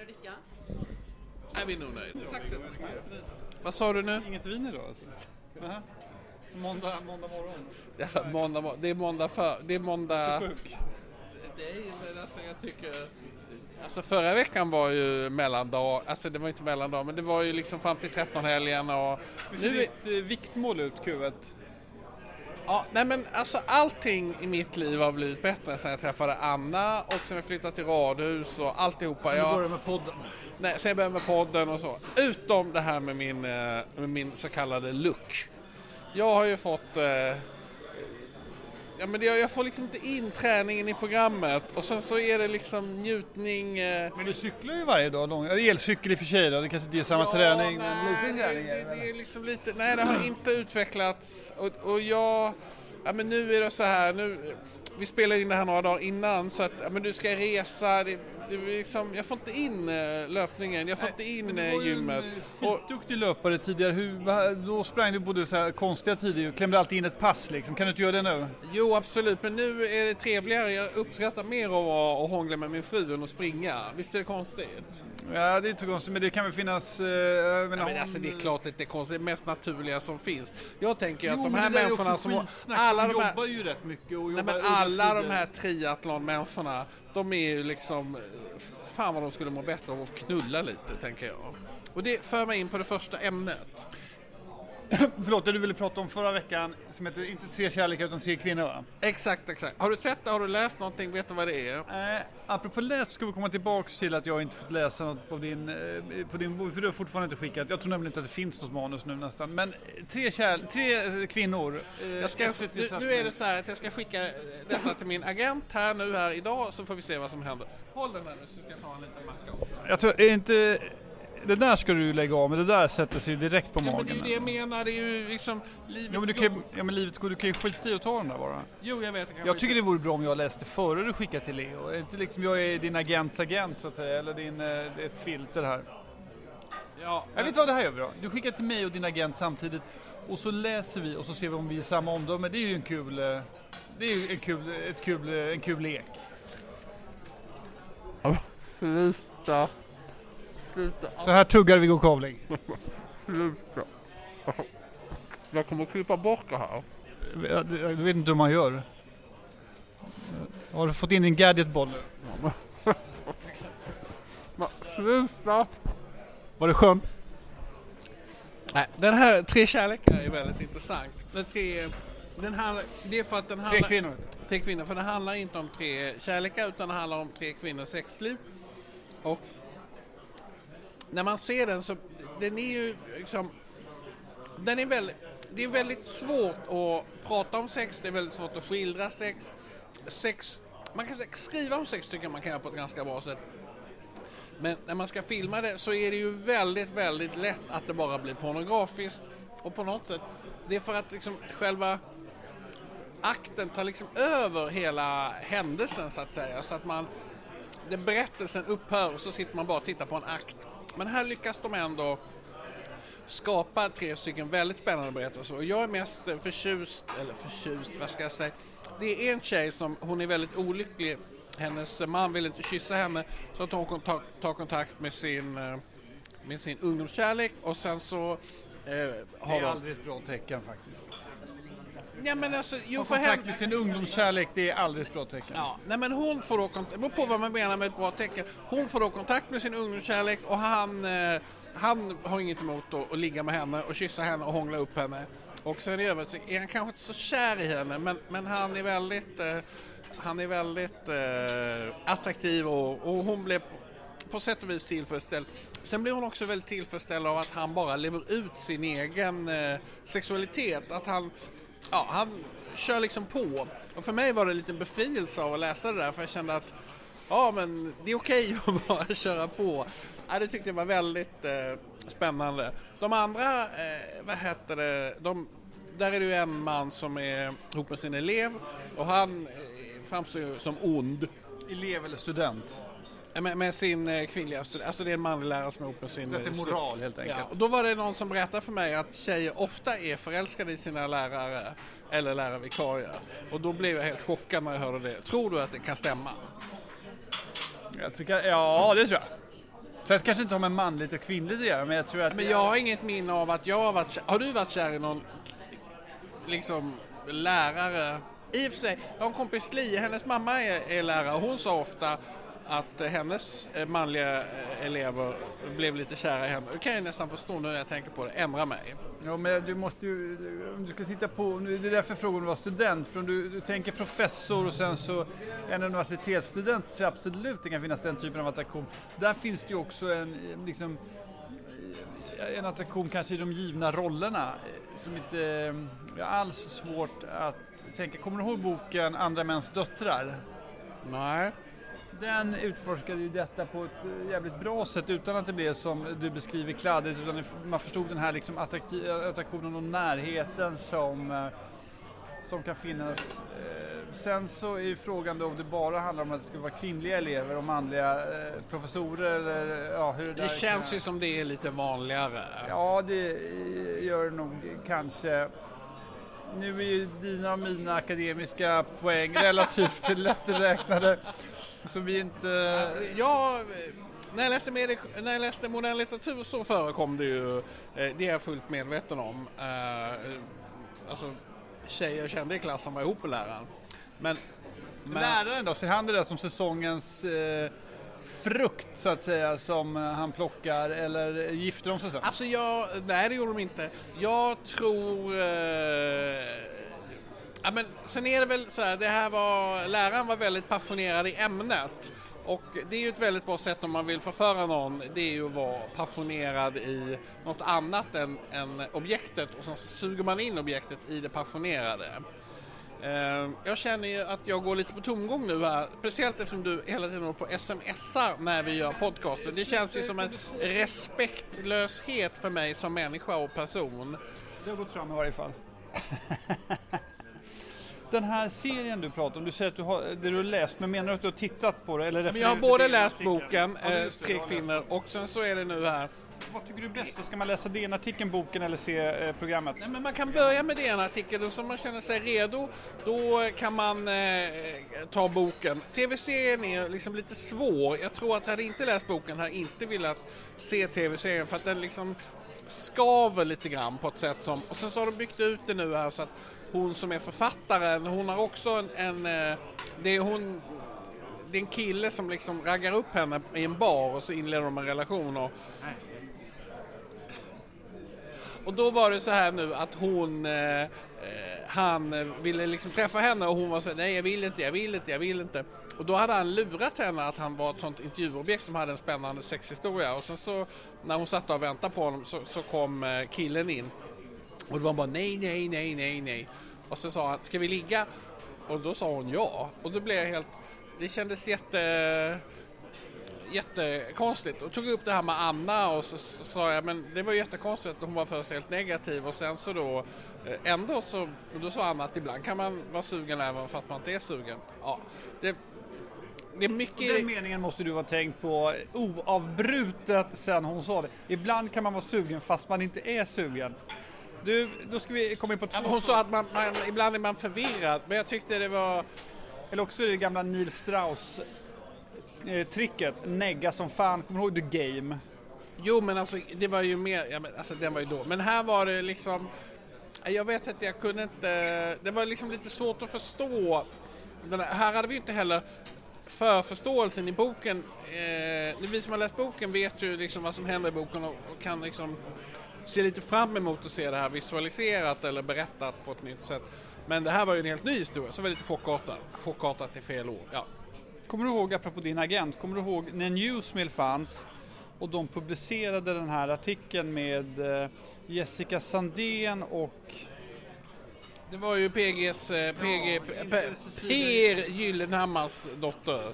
att dricka? Är vi nog nöjda? Tack så mycket. Vad sa du nu? Inget vin idag alltså? Nähä. Måndag, måndag morgon. Ja, måndag, det är måndag för... Det är måndag... Sjuk. Nej, men alltså jag tycker... Alltså förra veckan var ju mellandag, alltså det var inte mellandag, men det var ju liksom fram till 13-helgen och... Hur ser Nu är, ditt eh, viktmål ut Q1? Ja, nej men alltså allting i mitt liv har blivit bättre sen jag träffade Anna och sen jag flyttade till radhus och alltihopa. Vi Jag, börjar med podden. nej, sen jag började med podden och så. Utom det här med min, eh, med min så kallade look. Jag har ju fått... Eh, ja, men det, jag får liksom inte in träningen i programmet och sen så är det liksom njutning... Eh, Men du cyklar ju varje dag lång. Elcykel i och för sig då, det kanske inte är samma träning. Nej, men lite träning det, det, det är liksom lite, nej det har inte utvecklats och, och jag, ja men nu är det så här, nu, vi spelar in det här några dagar innan så att, ja men du ska resa, det, det liksom, jag får inte in eh, löpningen, jag får inte in du eh, var gymmet. en Och, skitduktig löpare tidigare. Hur, då sprang du både så här konstiga tider och klämde alltid in ett pass liksom. Kan du inte göra det nu? jo absolut, men nu är det trevligare, jag uppskattar mer att och hångla med min fru än att springa. Visst är det konstigt? Ja, det är inte så konstigt, men det kan väl finnas... Eh, menar, Ja, men alltså det är klart att det är konstigt, det mest naturliga som finns. Jag tänker ju att Jo, de här människorna som... skitsnack. Alla de här... jobbar ju rätt mycket och Nej, men alla de här triathlon-människorna, de är ju liksom... Fan vad de skulle må bättre av att knulla lite, tänker jag. Och det för mig in på det första ämnet. Förlåt, det du ville prata om förra veckan som heter inte tre kärlekar utan tre kvinnor va? Exakt, exakt. Har du sett det? Har du läst någonting? Vet du vad det är? Eh, apropå läs ska vi komma tillbaks till att jag inte fått läsa något på din, eh, på din för du har fortfarande inte skickat. Jag tror nämligen inte att det finns något manus nu nästan. Men eh, tre, kärl, tre eh, kvinnor. Eh, Jag ska, nu, nu är det så här att jag ska skicka detta till min agent här nu här idag så får vi se vad som händer. Håll den här nu så ska jag ta en liten macka också. Jag tror, är inte... Det där ska du lägga av, men det där sätter sig ju direkt på Ja, men det är magen. ju det jag menar, det är ju liksom livets Ja men, du kan, ju- ja men livet går, du kan ju skita i att ta den där bara. Jo, jag vet. Jag, Jag tycker det vore bra om jag läste före du skickar till Leo. Är Inte liksom jag är din agents agent så att säga, eller din, eh, ett filter här. Ja, Jag vet vad det här gör vi då. Du skickar till mig och din agent samtidigt och så läser vi och så ser vi om vi är samma omdöme. Det är ju en kul, eh, det är ju en kul, ett kul, eh, en kul lek. Sluta. Sluta. Så här tuggar Viggo Kavling. Sluta. Jag kommer att klippa bort det här. Jag, jag vet inte hur man gör. Har du fått in din gadgetboll nu? Sluta. Var det skönt? Nej, den här Tre kärlekar är väldigt intressant. Den tre, den handlar, det är för att den handlar... Tre kvinnor. Tre kvinnor, för det handlar inte om tre kärlekar utan det handlar om tre kvinnors sexliv. Och när man ser den så, den är ju liksom, den är väldigt, det är väldigt svårt att prata om sex, det är väldigt svårt att skildra sex. Sex, man kan skriva om sex tycker jag man kan göra på ett ganska bra sätt. Men när man ska filma det så är det ju väldigt, väldigt lätt att det bara blir pornografiskt. Och på något sätt, det är för att liksom själva akten tar liksom över hela händelsen så att säga. Så att man, det berättelsen upphör och så sitter man bara och tittar på en akt. Men här lyckas de ändå skapa tre stycken väldigt spännande berättelser. Och jag är mest förtjust, eller förtjust, vad ska jag säga? Det är en tjej som, hon är väldigt olycklig. Hennes man vill inte kyssa henne så att hon tar kontakt med sin, eh, med sin ungdomskärlek och sen så eh, Det har är aldrig ett bra tecken faktiskt. Ja men alltså, jo för kontakt med sin ungdomskärlek, det är aldrig ett bra tecken. Ja, nej men hon får då kontakt, det på vad man menar med ett bra tecken. Hon får då kontakt med sin ungdomskärlek och han, eh, han har inget emot att, att ligga med henne och kyssa henne och hångla upp henne. Och sen i övrigt är han kanske inte så kär i henne men, men han är väldigt, eh, han är väldigt eh, attraktiv och, och hon blev på, på sätt och vis tillfredsställd. Sen blir hon också väldigt tillfredsställd av att han bara lever ut sin egen eh, sexualitet. Att han, ja, han kör liksom på. Och för mig var det en liten befrielse av att läsa det där för jag kände att ja men det är okej att bara köra på. Ja, det tyckte jag var väldigt eh, spännande. De andra, eh, vad heter det, de, där är det ju en man som är ihop med sin elev och han eh, framstår ju som ond. Elev eller student. Med, med sin eh, kvinnliga student, alltså det är en manlig lärare som är ihop med sin... Det är eh, moral helt enkelt. Ja, och då var det någon som berättade för mig att tjejer ofta är förälskade i sina lärare eller lärarvikarier. Och då blev jag helt chockad när jag hörde det. Tror du att det kan stämma? Jag tycker, ja, det tror jag. Så det kanske inte har med manligt och kvinnligt att göra, men jag tror att... Men jag har inget minne av att jag har varit kär. Har du varit kär i någon liksom lärare? I och för sig, jag har en kompis Li, hennes mamma är, är lärare hon sa ofta att hennes eh, manliga eh, elever blev lite kära i henne. Det kan jag nästan förstå nu när jag tänker på det, ändra mig. Ja, men du måste ju, om du ska sitta på, det är därför frågan var student, för om du, du tänker professor och sen så en universitetsstudent jag absolut det kan finnas den typen av attraktion. Där finns det ju också en, liksom, en attraktion kanske i de givna rollerna som inte är alls svårt att tänka. Kommer du ihåg boken Andra mäns döttrar? Nej. Den utforskade ju detta på ett eh, jävligt bra sätt utan att det blev som du beskriver kladdigt utan man förstod den här liksom attraktionen och närheten som, eh, som kan finnas. Eh, sen så är frågan då om det bara handlar om att det ska vara kvinnliga elever och manliga professorer eller ja, hur det Det känns kan... ju som det är lite vanligare. Ja, det gör det nog kanske. Nu är ju dina och mina akademiska poäng relativt lätträknade. Så vi inte... Ja, när jag läste, med, när jag läste modern litteratur så förekom det ju, eh, det är jag fullt medveten om. Eh, alltså tjejer kände i klassen var ihop med läraren. Men, men... Läraren då, ser han det där som säsongens eh, frukt så att säga som han plockar eller gifter de sig sen? Alltså jag, nej det gjorde de inte. Jag tror eh, Ja, men sen är det väl så här, det här var, läraren var väldigt passionerad i ämnet. Och det är ju ett väldigt bra sätt om man vill förföra någon, det är ju att vara passionerad i något annat än, än objektet och sen suger man in objektet i det passionerade. Eh, jag känner ju att jag går lite på tomgång nu här, speciellt eftersom du hela tiden håller på smsar när vi gör podcaster. Det känns ju som en respektlöshet för mig som människa och person. Det har gått fram i varje fall. Den här serien du pratar om, du säger att du har, det du har läst, men menar du att du har tittat på det? Eller men jag har både läst boken, eh, Tre kvinnor, och sen så är det nu här vad tycker du är bäst? Ska man läsa DN-artikeln, boken eller se eh, programmet? Nej, men man kan börja med DN-artikeln och så man känner sig redo då kan man eh, ta boken. TV-serien är liksom lite svår. Jag tror att hade inte läst boken hade inte velat se TV-serien för att den liksom skaver lite grann på ett sätt som... Och sen så har de byggt ut det nu här så att hon som är författaren, hon har också en, en eh, det är hon det är en kille som liksom raggar upp henne i en bar och så inleder de en relation och och då var det så här nu att hon, eh, eh han eh, ville liksom träffa henne och hon var så nej jag vill inte, jag vill inte, jag vill inte. Och då hade han lurat henne att han var ett sånt intervjuobjekt som hade en spännande sexhistoria och sen så när hon satt och väntade på honom så, så kom eh, killen in och det var bara nej, nej, nej, nej, nej. Och så sa han, ska vi ligga? Och då sa hon ja. Och då blev jag helt, det kändes jätte jättekonstigt och tog upp det här med Anna och så, så sa jag men det var jättekonstigt att hon var först helt negativ och sen så då eh, ändå så, då sa Anna att ibland kan man vara sugen även för att man inte är sugen. Ja, det, det är mycket... Den meningen måste du ha tänkt på oavbrutet sen hon sa det. Ibland kan man vara sugen fast man inte är sugen. Du, då ska vi komma in på två... hon sa att man, man, ibland är man förvirrad, men jag tyckte det var... Eller också är det gamla Neil Strauss eh, tricket, negga som fan. Kommer du ihåg The Game? Jo, men alltså det var ju mer, ja, men, alltså den var ju då. Men här var det liksom, jag vet att jag kunde inte, det var liksom lite svårt att förstå. Den här, här hade vi inte heller förförståelsen i boken. Eh, vi som har läst boken vet ju liksom vad som händer i boken och, och kan liksom se lite fram emot att se det här visualiserat eller berättat på ett nytt sätt. Men det här var ju en helt ny historia, så var lite chockartat. Chockartat är fel ord, ja. Kommer du ihåg, apropå din agent, kommer du ihåg när Newsmill fanns och de publicerade den här artikeln med eh, Jessica Sandén och det var ju PGs, eh, PG, Per Gyllenhammars dotter.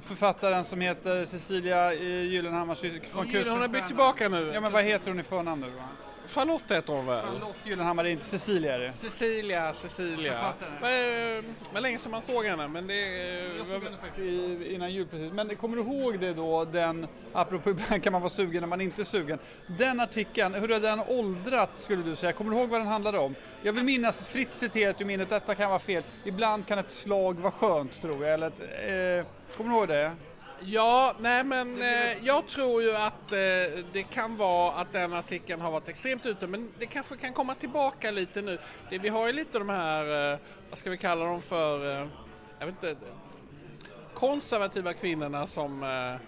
Författaren som heter Cecilia eh, Gyllenhammar från Hon, hon har bytt tillbaka nu. Ja men vad heter hon i förnamn nu Charlotte heter hon väl? Charlotte Gyllenhammar, det är inte Cecilia är det. Cecilia, Cecilia. Det var länge sedan man såg henne men det... Jag såg henne faktiskt innan jul precis. Men kommer du ihåg det då, den, apropå ibland kan man vara sugen när man inte är sugen. Den artikeln, hur har den åldrats skulle du säga? Kommer du ihåg vad den handlade om? Jag vill minnas, fritt citerat ur minnet, detta kan vara fel. Ibland kan ett slag vara skönt tror jag. Eller ett, eh, kommer du ihåg det? Ja, nej men eh, jag tror ju att eh, det kan vara att den artikeln har varit extremt ute men det kanske kan komma tillbaka lite nu. Det, vi har ju lite de här, eh, vad ska vi kalla dem för, eh, jag vet inte, konservativa kvinnorna som eh, eh,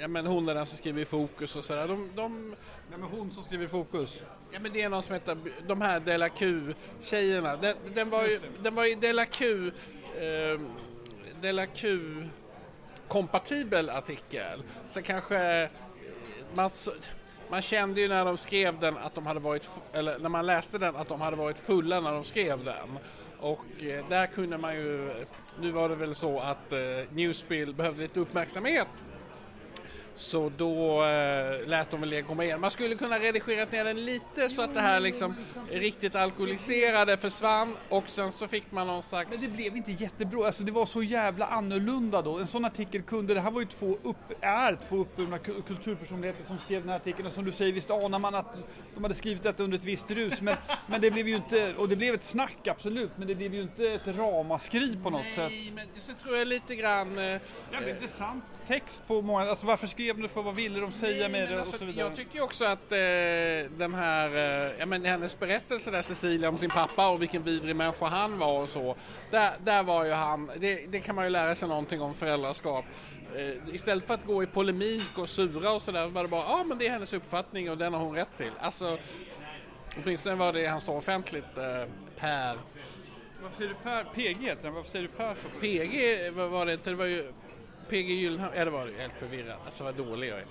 Ja men hon är den som skriver i Fokus och sådär. De, de, Nej, men hon som skriver i Fokus. ja men det är någon som heter, de här Della Q-tjejerna. Den, den var ju, den var ju Della Q, Della Q kompatibel artikel. Så kanske man, man kände ju när de skrev den att de hade varit, eller när man läste den att de hade varit fulla när de skrev den. Och eh, där kunde man ju, nu var det väl så att eh, Newsbill behövde lite uppmärksamhet så då eh, lät de väl det komma igen. Man skulle kunna redigera ner den lite så att det här liksom riktigt alkoholiserade försvann och sen så fick man någon slags... Men det blev inte jättebra, alltså det var så jävla annorlunda då. En sån artikel kunde, det här var ju två upp, är två uppburna ku- kulturpersonligheter som skrev den här artikeln och som du säger, visst anar man att de hade skrivit detta under ett visst rus men, men det blev ju inte, och det blev ett snack absolut, men det blev ju inte ett ramaskri på något sätt. Nej, men så tror jag lite grann... eh, Jävla intressant text på många, alltså varför skrev de det för, vad ville de säga Nej, med det alltså, och så vidare. Jag tycker också att eh, den här, eh, ja men hennes berättelse där Cecilia om sin pappa och vilken vidrig människa han var och så. Där, där var ju han, det, det kan man ju lära sig någonting om föräldraskap. Eh, istället för att gå i polemik och sura och sådär var det bara, ja men det är hennes uppfattning och den har hon rätt till. Alltså, åtminstone var det han sa offentligt, eh, Per. Varför säger du Per, PG heter den, varför säger du Per för? PG var det inte, det var ju PG Gyllenhammar, ja det var helt förvirrad. Alltså vad dålig jag är.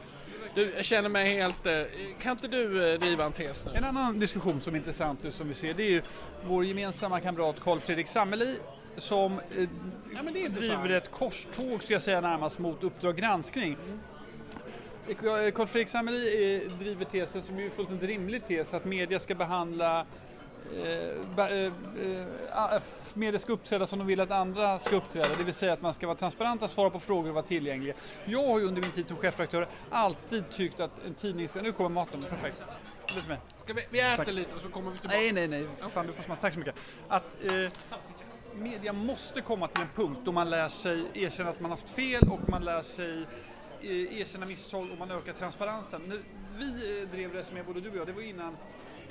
Du, jag känner mig helt, eh, kan inte du eh, driva en tes nu? En annan diskussion som är intressant nu som vi ser det är ju vår gemensamma kamrat Carl Fredrik Sammeli som eh, Ja, driver ett korståg ska jag säga närmast mot Uppdrag granskning. Eh, Carl Fredrik Sammeli driver tesen som är ju fullt rimlig tes att media ska behandla eh, eh, eh, media ska uppträda som de vill att andra ska uppträda, det vill säga att man ska vara transparenta, svara på frågor och vara tillgängliga. Jag har ju under min tid som chefredaktör alltid tyckt att en tidning ska... Nu kommer maten, perfekt. Är. Ska vi, vi äter Tack. lite och så kommer vi tillbaka. Nej, nej, nej. Fan, du får smaka. Tack så mycket. Att eh, media måste komma till en punkt då man lär sig erkänna att man haft fel och man lär sig erkänna misstag och man ökar transparensen. När vi drev det som är både du och jag, det var innan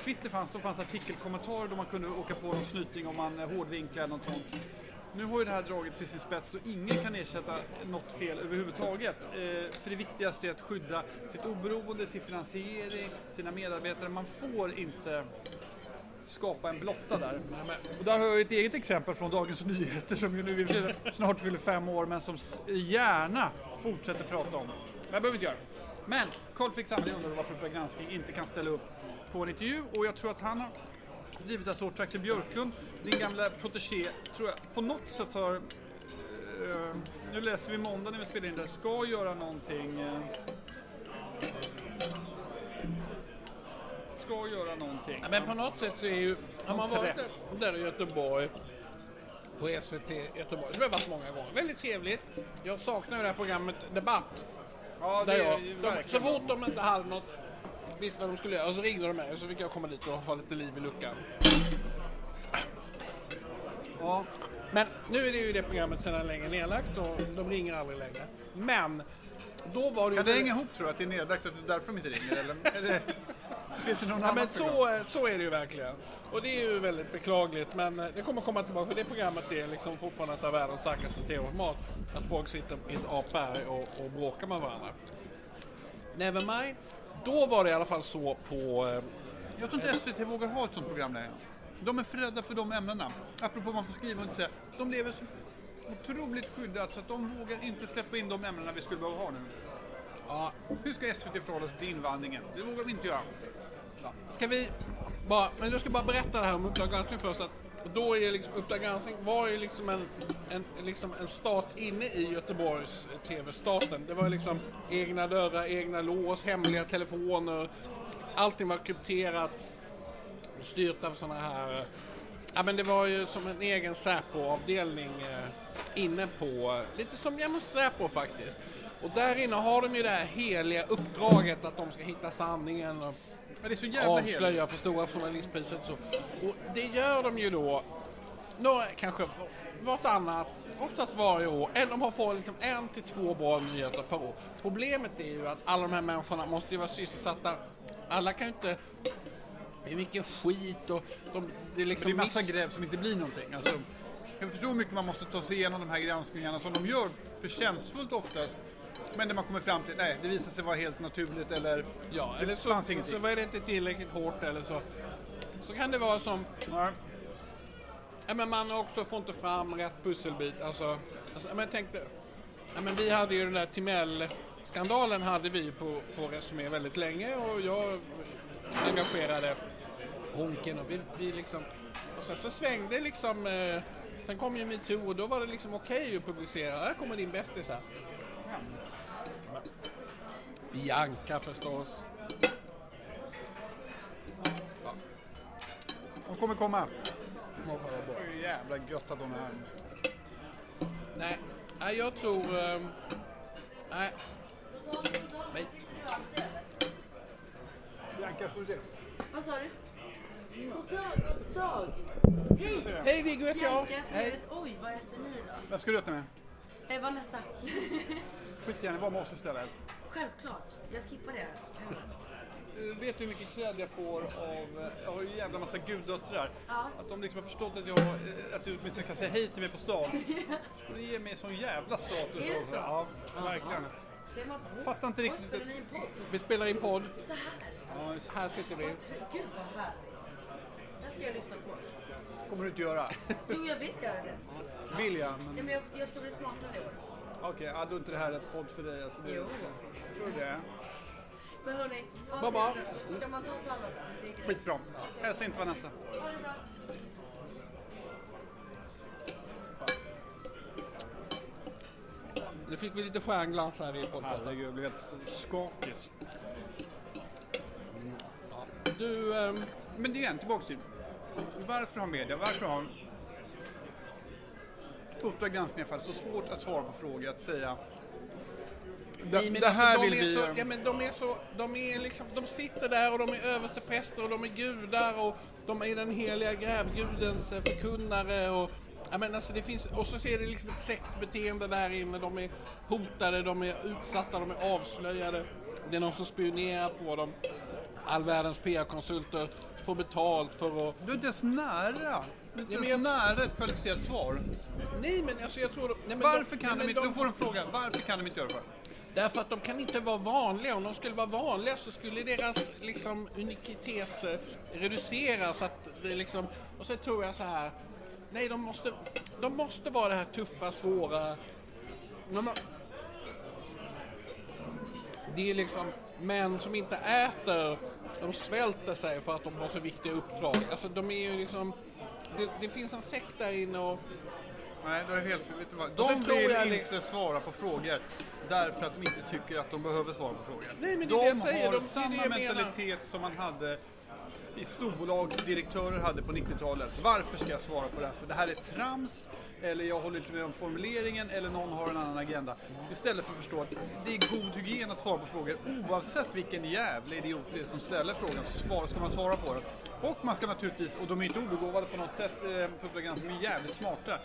Twitter fanns, då fanns artikelkommentarer då man kunde åka på någon snyting om man eh, hårdvinklade något sånt. Nu har ju det här dragits till sin spets då ingen kan ersätta något fel överhuvudtaget. Eh, för det viktigaste är att skydda sitt oberoende, sin finansiering, sina medarbetare. Man får inte skapa en blotta där. Och där har jag ett eget exempel från Dagens Nyheter som ju nu snart fyller fem år men som gärna fortsätter prata om. Men jag behöver inte göra. Men Carl Frick Samling undrar varför Uppdrag granskning inte kan ställa upp på en intervju och jag tror att han har drivit det så. Axel Björklund, din gamla protégé, tror jag på något sätt har eh, nu läser vi måndag när vi spelar in det, ska göra någonting eh, ska göra någonting. Ja, Men på något sätt så är ju, har man varit där, där i Göteborg på SVT Göteborg, som jag varit många gånger, väldigt trevligt. Jag saknar ju det här programmet Debatt. Ja, det är jag, ju de, så fort de inte hade något, visste vad de skulle göra, och så ringde de mig och så fick jag komma dit och ha lite liv i luckan. Ja, Men nu är det ju det programmet sedan länge nedlagt och de ringer aldrig längre. Men då var det ju... Kan det hänga ihop tror du? Att det är nedlagt och att det är därför de inte ringer? Eller? Är det, finns det någon Ja, men så, så är det ju verkligen. Och det är ju väldigt beklagligt men det kommer komma tillbaka för det programmet är liksom fortfarande ett av världens starkaste tv-format. Att folk sitter i ett apberg och, och bråkar med varandra. Nevermind. Då var det i alla fall så på... eh, Jag tror inte SVT vågar ha ett sånt program längre. De är för rädda för de ämnena. Apropå man får skriva och inte säga. De lever så otroligt skyddat så att de vågar inte släppa in de ämnena vi skulle behöva ha nu. Ja, Hur ska SVT förhålla sig till invandringen? Det vågar de inte göra. Ska vi bara, men jag ska bara berätta det här om Uppdrag granskning först. Att då är liksom, Uppdrag granskning var ju liksom en, en, liksom en stat inne i Göteborgs-tv-staten. Det var liksom egna dörrar, egna lås, hemliga telefoner. Allting var krypterat. och Styrt av sådana här... Ja men det var ju som en egen Säpo-avdelning eh, inne på, lite som ja, Säpo faktiskt. Och där inne har de ju det här heliga uppdraget att de ska hitta sanningen och men det är så jävla avslöja för stora journalistpriset så. Och det gör de ju då, några, kanske vartannat oftast varje år, eller de har fått liksom en till två bra nyheter per år. Problemet är ju att alla de här människorna måste ju vara sysselsatta. Alla kan ju inte... Det är mycket skit och de, det är liksom... Det är massa miss- gräv som inte blir någonting. Alltså, jag förstår hur mycket man måste ta sig igenom de här granskningarna som de gör förtjänstfullt oftast. Men där man kommer fram till, nej, det visar sig vara helt naturligt eller Ja, det eller så, fanns så var det inte tillräckligt hårt eller så. Så kan det vara som, Nej. ja, men man också får inte fram rätt pusselbit. Alltså, alltså men jag tänkte, ja, men vi hade ju den där Timell-skandalen hade vi på, på Resumé väldigt länge och jag engagerade Honken och vi, vi liksom, och sen så svängde liksom, eh, sen kom ju metoo och då var det liksom okej att publicera, här kommer din bästis här. Bianca förstås. De kommer komma. Det är jävla gött att de är här. Nej, nej jag tror... ehm, nej. Nej. Bianca, får du? Vad sa du? God dag, god dag. Hej! Hej Viggo heter jag. Hej. Oj, vad heter ni då? Vem ska du äta med? Eh, Vanessa. Skit gärna var med oss istället. Självklart. Jag skippar det. Eh, Vet du hur mycket kläder jag får av... eh, Jag har ju en jävla massa guddöttrar. Ja. Att de liksom har förstått att, jag, eh, att du åtminstone kan säga hej till mig på stan. Skulle ge mig sån jävla status. Är det också. så? Ja, verkligen. Ser man på? Fattar inte Oj, riktigt. spelar ni en podd? Vi spelar in podd. Så här? Ja, Här sitter vi. Gud vad härligt. Den ska jag lyssna på. kommer du inte göra. Jo, jag vill göra det. Vill jag, Ja, men men jag, jag ska bli smartare i år. Okej, ja, då är inte det här ett podd för dig. Alltså, det, Jo. Tror du det? Men hörni. Ska man ta sallad? Det är grej. Skitbra. Hälsa inte Vanessa. Ha det bra. Nu fick vi lite stjärnglans här i podden. Herregud, jag blev helt skakig. Du, ehm, Men igen, tillbaks till. Varför har media, varför har Uppdrag granskning fall så svårt att svara på frågor, att säga nej, men det här alltså, de vill är vi så, göra. ja, men de är så, de är liksom, de sitter där och de är överstepräster och de är gudar och de är den heliga grävgudens eh, förkunnare och Ja, men alltså det finns, och så ser det liksom ett sektbeteende där inne. De är hotade, de är utsatta, de är avslöjade. Det är någon som spionerar på dem. All världens PR-konsulter får betalt för att... Du är inte ens nära. Inte ens jag- nära ett kvalificerat svar. Nej men alltså jag tror... Nej, men Varför de, kan nej, de inte, du får en fråga, varför kan de inte göra det? Därför att de kan inte vara vanliga. Om de skulle vara vanliga så skulle deras liksom, unikitet eh, reduceras. Att det liksom, och så tror jag så här. Nej, de måste, de måste vara det här tuffa, svåra. De, det är liksom män som inte äter. De svälter sig för att de har så viktiga uppdrag. Alltså de är ju liksom... Det, det finns en sekt där inne och... Nej, du är helt, vet du vad? De tror vill jag inte liksom- svara på frågor därför att de inte tycker att de behöver svara på frågor. Nej, men det de det jag säger, har de- det samma det jag menar. mentalitet som man hade i storbolagsdirektörer hade på 90-talet. Varför ska jag svara på det här? För det här är trams, eller jag håller inte med om formuleringen, eller någon har en annan agenda. Istället för att förstå att det är god hygien att svara på frågor oavsett vilken jävla idiot det är som ställer frågan så ska man svara på den. Och man ska naturligtvis, och de är inte obegåvade på något sätt, eh, på de är jävligt smarta,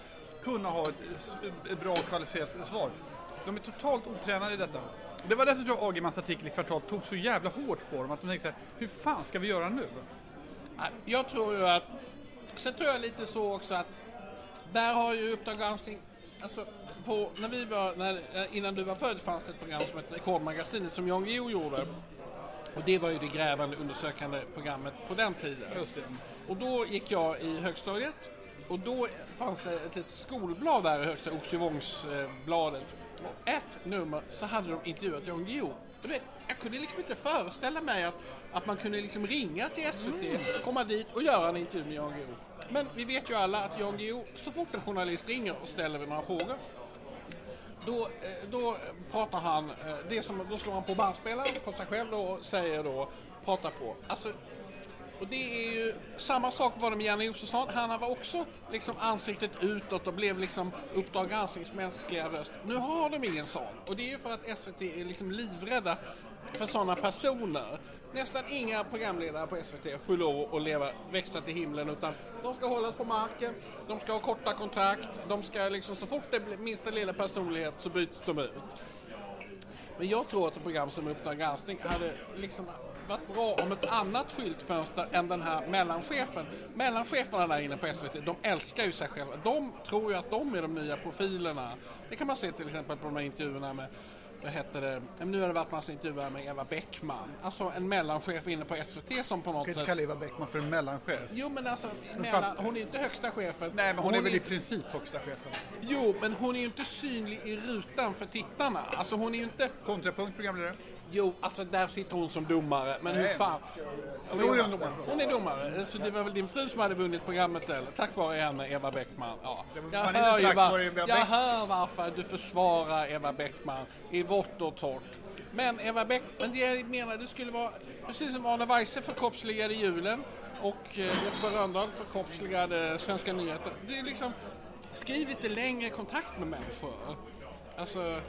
kunna ha ett, ett bra kvalificerat svar. De är totalt otränade i detta. Det var därför jag tror Agemans artikel i Kvartal tog så jävla hårt på dem. Att de tänkte så här, hur fan ska vi göra nu? Jag tror ju att... Sen tror jag lite så också att där har ju Uppdrag granskning... Alltså, på, när vi var, när, innan du var född fanns det ett program som hette Rekordmagasinet som Jan Guillou gjorde. Och det var ju det grävande undersökande programmet på den tiden. Och då gick jag i högstadiet och då fanns det ett, ett skolblad där i högstadiet, Oxivångsbladet. Och ett nummer så hade de intervjuat Jan Guillou. Du vet, jag kunde liksom inte föreställa mig att, att man kunde liksom ringa till SVT, komma dit och göra en intervju med Jan Guillou. Men vi vet ju alla att Jan Guillou, så fort en journalist ringer och ställer några frågor då, eh, då pratar han, eh, det som, då slår han på bandspelaren på sig själv då och säger då, pratar på. Alltså, Och det är ju samma sak var det med Janne Josefsson. Han var också liksom ansiktet utåt och blev liksom Uppdrag gransknings mänskliga röst. Nu har de ingen sån. Och det är ju för att SVT är liksom livrädda för sådana personer. Nästan inga programledare på SVT får lov att leva, växa till himlen utan de ska hållas på marken, de ska ha korta kontrakt, de ska liksom så fort det blir minsta lilla personlighet så byts de ut. Men jag tror att ett program som Uppdrag granskning hade liksom varit bra om ett annat skyltfönster än den här mellanchefen. Mellancheferna där inne på SVT, de älskar ju sig själva. De tror ju att de är de nya profilerna. Det kan man se till exempel på de här intervjuerna med vad heter det, nu har det varit massa intervjuer med Eva Bäckman. Alltså en mellanchef inne på SVT som på något kan inte sätt... kalla Eva Bäckman för en mellanchef. Jo men alltså, mellan, hon är inte högsta chefen. Nej, men hon, är väl i princip högsta chefen. Jo, men hon är ju inte synlig i rutan för tittarna. Alltså hon är ju inte... Kontrapunkt programledare. Jo, alltså där sitter hon som domare. Men hur fan... Det är domare. Hon är domare. Så det var väl din fru som hade vunnit programmet eller? Tack vare henne, Eva Bäckman. Ja. Jag, hör ju var, jag Bäck- hör varför du försvarar Eva Bäckman i vått och torrt. Men Eva Bäckman, det jag menar, det skulle vara precis som Arne Weise förkroppsligade julen och eh, Jesper Rönndahl förkroppsligade Svenska nyheter. Det är liksom, skriv lite längre kontakt med människor. Alltså,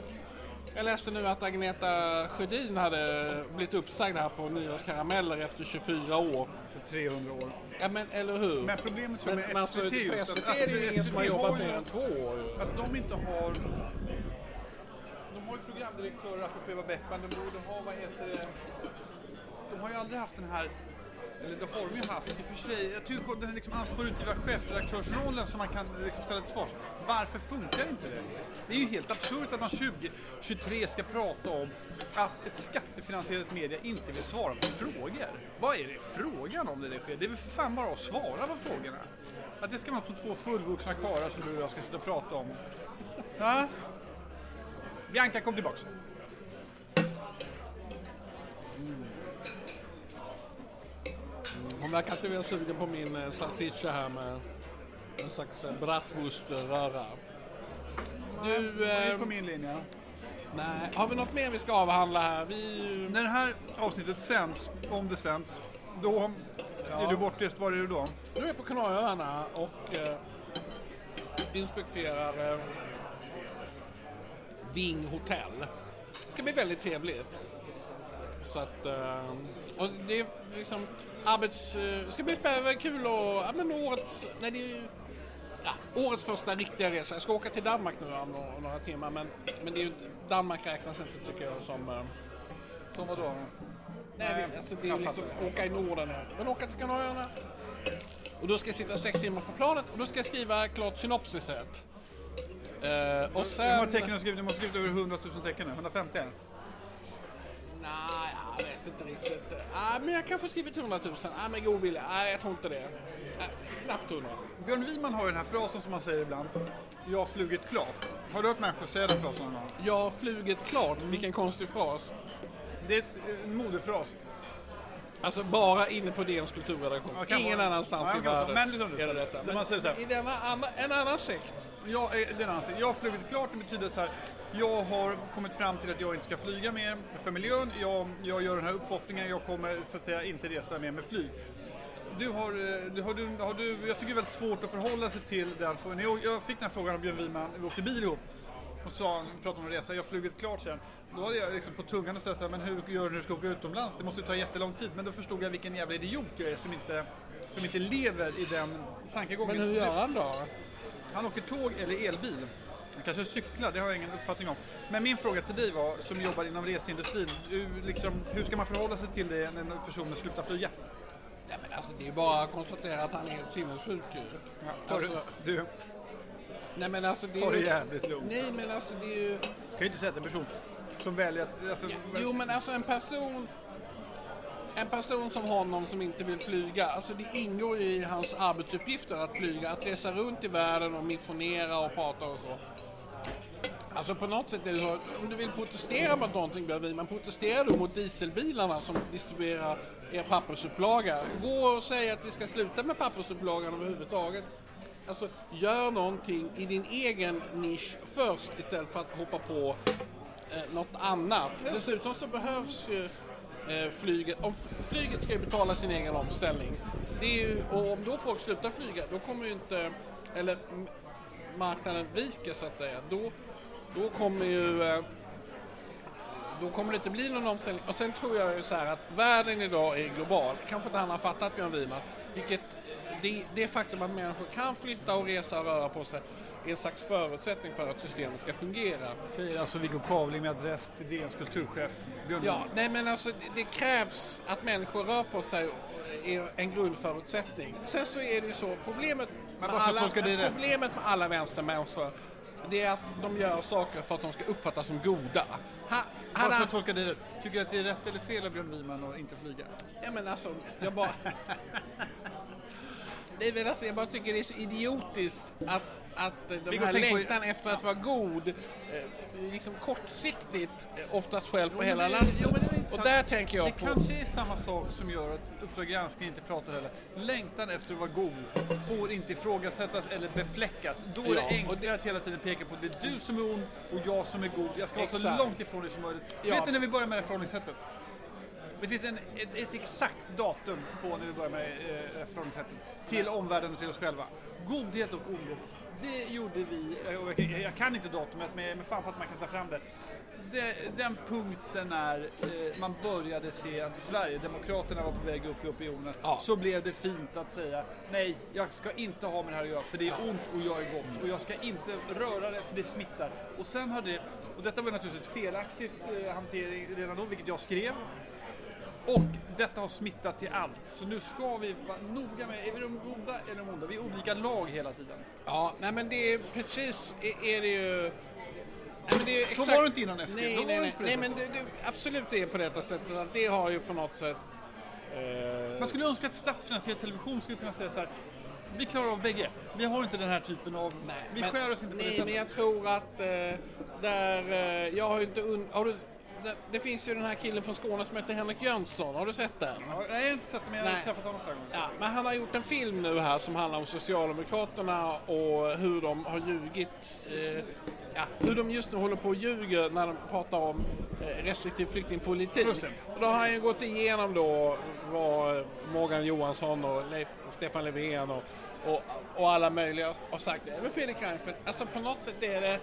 jag läste nu att Agneta Sjödin hade blivit uppsagd här på Nyårskarameller efter 24 år. För 300 år. Ja men eller hur? Men problemet tror Men- med alltså, SVT just SVT att är det ju ingen som har SVT jobbat mer än två år. Att de inte har... De har ju programdirektörer, apropå Eva Bäckman, de, de har, vad heter det... De har ju aldrig haft den här... Eller det har de ju haft, i och för sig. Jag tycker den här liksom ansvarig utgivare chefredaktörsrollen som man kan liksom ställa till svars. Varför funkar inte det? Det är ju helt absurt att man 2023 ska prata om att ett skattefinansierat media inte vill svara på frågor. Vad är det frågan om det det sker? Det är väl för fan bara att svara på frågorna. Att det ska vara som två fullvuxna karlar som du och jag ska sitta och prata om. Ja. Bianca, kom tillbaks. Hon verkar inte väl sugen på min eh, salsiccia här med en slags eh, bratwurströra. Du, Jag är eh, på min linje. nej. Har vi något mer vi ska avhandla här? Vi... När det här avsnittet sänds, om det sänds, då är du bortrest. Var är du då? Nu är jag på Kanarieöarna och eh, inspekterar eh, Ving hotell. Det ska bli väldigt trevligt. Så att, eh, och det är liksom arbets... Eh, det ska bli spännande, kul och, ja men årets, nej det är ju, ja, årets första riktiga resa. Jag ska åka till Danmark nu om några, några timmar men, men det är ju inte, Danmark räknas inte tycker jag som... Eh, Som vadå? Nej, vi- alltså det är ju liksom åka i Norden. Men åka till Kanarieöarna. Och då ska jag sitta sex timmar på planet och då ska jag skriva klart synopsiset. Eh, och Hur många sen... tecken har du skrivit? Du måste skrivit över 100 000 tecken nu. 150? Inte riktigt. Ah, men jag kanske har skrivit 100 000. Ah, med god vilja. Nej, jag tror inte det. Ah, knappt 100. Björn Wiman har ju den här frasen som man säger ibland. Jag har flugit klart. Har du hört människor säga den frasen någon gång? Jag har flugit klart. Vilken konstig fras. Det är ett, en modefras. Alltså bara inne på DNs kulturredaktion. Ja, Ingen vara- annanstans Ja, i världen. Men är det detta. Där man säger så här. I denna en annan sekt. Jag, är- den anser, jag har flugit klart, det betyder så här. Jag har kommit fram till att jag inte ska flyga mer för miljön. Jag, jag gör den här uppoffringen, jag kommer så att säga inte resa mer med flyg. Du har, eh, du, har, du, har du, jag tycker det är väldigt svårt att förhålla sig till den frågan. Jag, jag fick den här frågan av Björn Wiman, vi åkte bil ihop. Och sa, vi pratade om en resa, jag har flugit klart sen. Då hade jag liksom på tungan och här, men hur gör du när du ska åka utomlands? Det måste ju ta jättelång tid. Men då förstod jag vilken jävla idiot jag är som inte, som inte lever i den tankegången. Men hur gör han då? Han åker tåg eller elbil. Han kanske cyklar, det har jag ingen uppfattning om. Men min fråga till dig var, som jobbar inom reseindustrin, hur, liksom, hur ska man förhålla sig till det när en person slutar flyga? Nej, men alltså, det är bara att konstatera att han är helt sinnessjuk ju. Ta Alltså, du, nej men alltså det är ju... jävligt lugnt. Nej men alltså det är ju... kan ju inte säga att en person som väljer att... Alltså, Jo men alltså en person... En person som honom som inte vill flyga, alltså det ingår ju i hans arbetsuppgifter att flyga, att resa runt i världen och missionera och prata och så. Alltså på något sätt är det så att om du vill protestera mot någonting Björn man protesterar du mot dieselbilarna som distribuerar er pappersupplaga. Gå och säg att vi ska sluta med pappersupplagan överhuvudtaget. Alltså gör någonting i din egen nisch först istället för att hoppa på eh, något annat. Dessutom så behövs ju eh, flyget, om flyget ska ju betala sin egen omställning. Det är ju, och om då folk slutar flyga, då kommer ju inte, eller marknaden viker så att säga, då, då kommer ju eh, då kommer det inte bli någon omställning. Och sen tror jag ju så här att världen idag är global. Kanske inte han har fattat Björn Wiman. Vilket det, det faktum att människor kan flytta och resa och röra på sig är en slags förutsättning för att systemet ska fungera. Säger alltså Viggo Kavling med adress till DNs kulturchef Björn Ja, nej men alltså det, det krävs att människor rör på sig är en grundförutsättning. Sen så är det ju så, problemet med, alla, problemet med alla vänstermänniskor det är att de gör saker för att de ska uppfattas som goda. Ha, jag tolkar det. Tycker du att det är rätt eller fel av Björn Wiman att inte flyga? Ja men alltså, jag bara... Det är väl alltså, jag bara tycker det är så idiotiskt att, att den här tänk på- längtan efter att vara god eh, liksom kortsiktigt eh, oftast skäl på men hela det- lasset. men det Och där tänker jag Det på... kanske är samma sak som gör att Uppdrag granskning inte pratar heller. Längtan efter att vara god får inte ifrågasättas eller befläckas. Då är Ja, det enklare att hela tiden peka på det är du som är ond och jag som är god. Jag ska vara så långt ifrån dig som möjligt. Ja. Vet du när vi börjar med det här förhållningssättet? Det finns en, ett, ett exakt datum på när vi börjar med eh, förhållningssättet till omvärlden och till oss själva. Godhet och ondhet. Det gjorde vi, eh, jag, jag kan inte datumet men med fan på att man kan ta fram det. det den punkten när eh, man började se att Sverigedemokraterna var på väg upp i opinionen Ja. så blev det fint att säga nej, jag ska inte ha med det här att göra för det är ont och jag är gott och jag ska inte röra det för det smittar. Och sen har det, och detta var naturligtvis ett felaktigt eh, hantering redan då, vilket jag skrev. Och detta har smittat till allt. Så nu ska vi vara noga med, är vi de goda eller de onda? Vi är olika lag hela tiden. Ja, nej men det är precis, är, det ju... Nej, men det är Så exakt- var det inte innan SD. Nej, nej, nej, nej men det, det, absolut det är på detta sättet att det har ju på något sätt... Eh, Man skulle önska att statsfinansierad television skulle kunna säga så här. Vi klarar av bägge. Vi har inte den här typen av... vi men- skär oss inte på nej, det sättet. men jag tror att eh, där... Eh, jag har ju inte... Un, har du, det, det finns ju den här killen från Skåne som heter Henrik Jönsson. Har du sett den? Ja, nej, jag har inte sett det, men jag har Nej. träffat honom flera gånger. Ja, men han har gjort en film nu här som handlar om Socialdemokraterna och hur de har ljugit. Eh, ja, hur de just nu håller på och ljuger när de pratar om eh, restriktiv flyktingpolitik. Och då har han ju gått igenom då vad Morgan Johansson och Leif, Stefan Löfven och, och, och alla möjliga har sagt. Även Fredrik Reinfeldt. Alltså på något sätt är det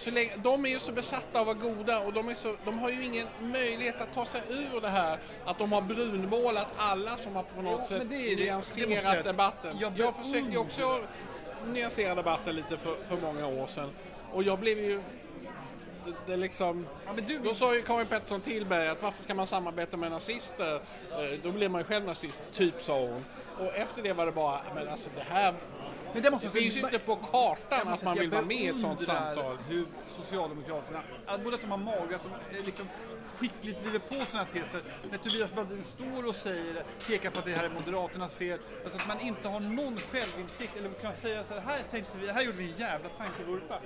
så länge, de är ju så besatta av att vara goda och de, är så, de har ju ingen möjlighet att ta sig ur det här att de har brunmålat alla som har på något Jo, sätt det det- det nyanserat att debatten. jag Jag, försökte ju också nyansera debatten lite för, för många år sedan och jag blev ju det, det liksom, Ja, du, då sa ju Karin Pettersson Tillberg att varför ska man samarbeta med nazister? Eh, Då blir man ju själv nazist, typ sa hon. Och efter det var det bara, men alltså det här men det måste det finns ju inte på kartan att man vill vara med i ett sånt samtal. hur Socialdemokraterna, både att de har mage att de liksom skickligt driver på sina teser. När Tobias Brandin står och säger, pekar på att det här är Moderaternas fel. Alltså att man inte har någon självinsikt eller kan säga så här, här tänkte vi, här gjorde vi en jävla tankevurpa.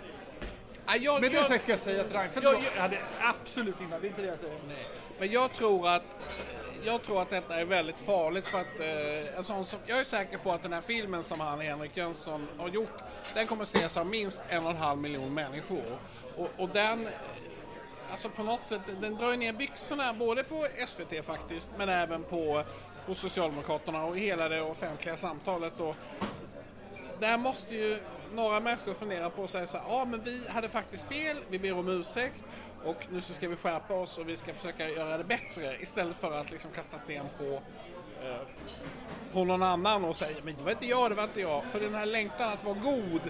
Ja, jag, Med det sagt ska jag säga att Reinfeldt Jag- hade absolut inte, det är inte det jag säger. Men jag tror att jag tror att detta är väldigt farligt för att eh, en sån som, jag är säker på att den här filmen som han Henrik Jönsson har gjort den kommer ses av minst en och en halv miljon människor. Och, och den, eh, alltså på något sätt, den drar ju ner byxorna både på SVT faktiskt men även på, på Socialdemokraterna och hela det offentliga samtalet. Och, där måste ju några människor fundera på och säga så här, ja men vi hade faktiskt fel, vi ber om ursäkt och nu så ska vi skärpa oss och vi ska försöka göra det bättre istället för att liksom kasta sten på, eh, på någon annan och säga, men det var inte jag, det var inte jag. För den här längtan att vara god,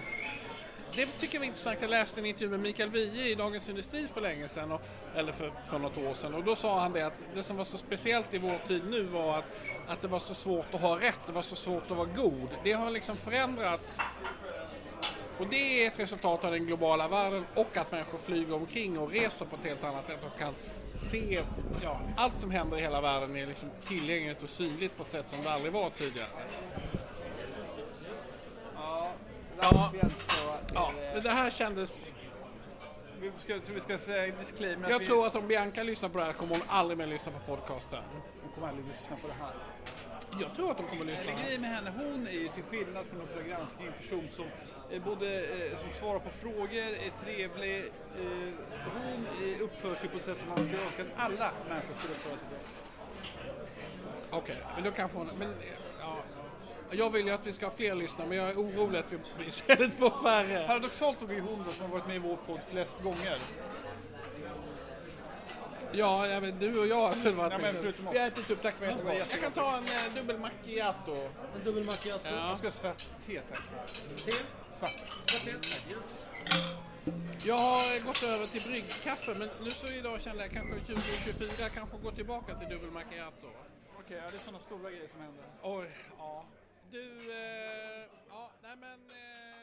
det tycker jag var intressant. Jag läste en intervju med Mikael Wiehe i Dagens Industri för länge sedan, och, eller för, för något år sedan. Och då sa han det att det som var så speciellt i vår tid nu var att, att det var så svårt att ha rätt, det var så svårt att vara god. Det har liksom förändrats och det är ett resultat av den globala världen och att människor flyger omkring och reser på ett helt annat sätt och kan se, ja, allt som händer i hela världen är liksom tillgängligt och synligt på ett sätt som det aldrig var tidigare. Ja, Ja. det är- men det här kändes... Vi ska, tror vi ska säga disclaimer. Jag vi, tror att om Bianca lyssnar på det här kommer hon aldrig mer lyssna på podcasten. Hon kommer aldrig lyssna på det här. Jag tror att de kommer lyssna. Grejen med henne, hon är ju till skillnad från Uppdrag granskning en person som eh, både eh, som svarar på frågor, är trevlig. Eh, hon eh, uppför sig på ett sätt som man skulle önska att alla människor skulle uppföra sig på. Okej, men då kanske hon... Men. Jag vill ju att vi ska ha fler lyssnare, men jag är orolig att vi istället får färre. Paradoxalt nog är hon då som har varit med i vår podd flest gånger. Ja, jag vet, du och jag har väl varit Ja, men med. Vi har ätit upp, tack för Ja, var jättegott. Jag kan ta en eh, dubbel macchiato. En dubbel macchiato. Ja. Jag ska ha svart te tack. Te. Svart. Svart te. Yes. Jag har gått över till bryggkaffe, men nu så idag kände jag kanske 2024 kanske gå tillbaka till dubbel macchiato. Okej, ja, det är sådana stora grejer som händer. Oj, ja. Du, eh, ja, nej men... Eh,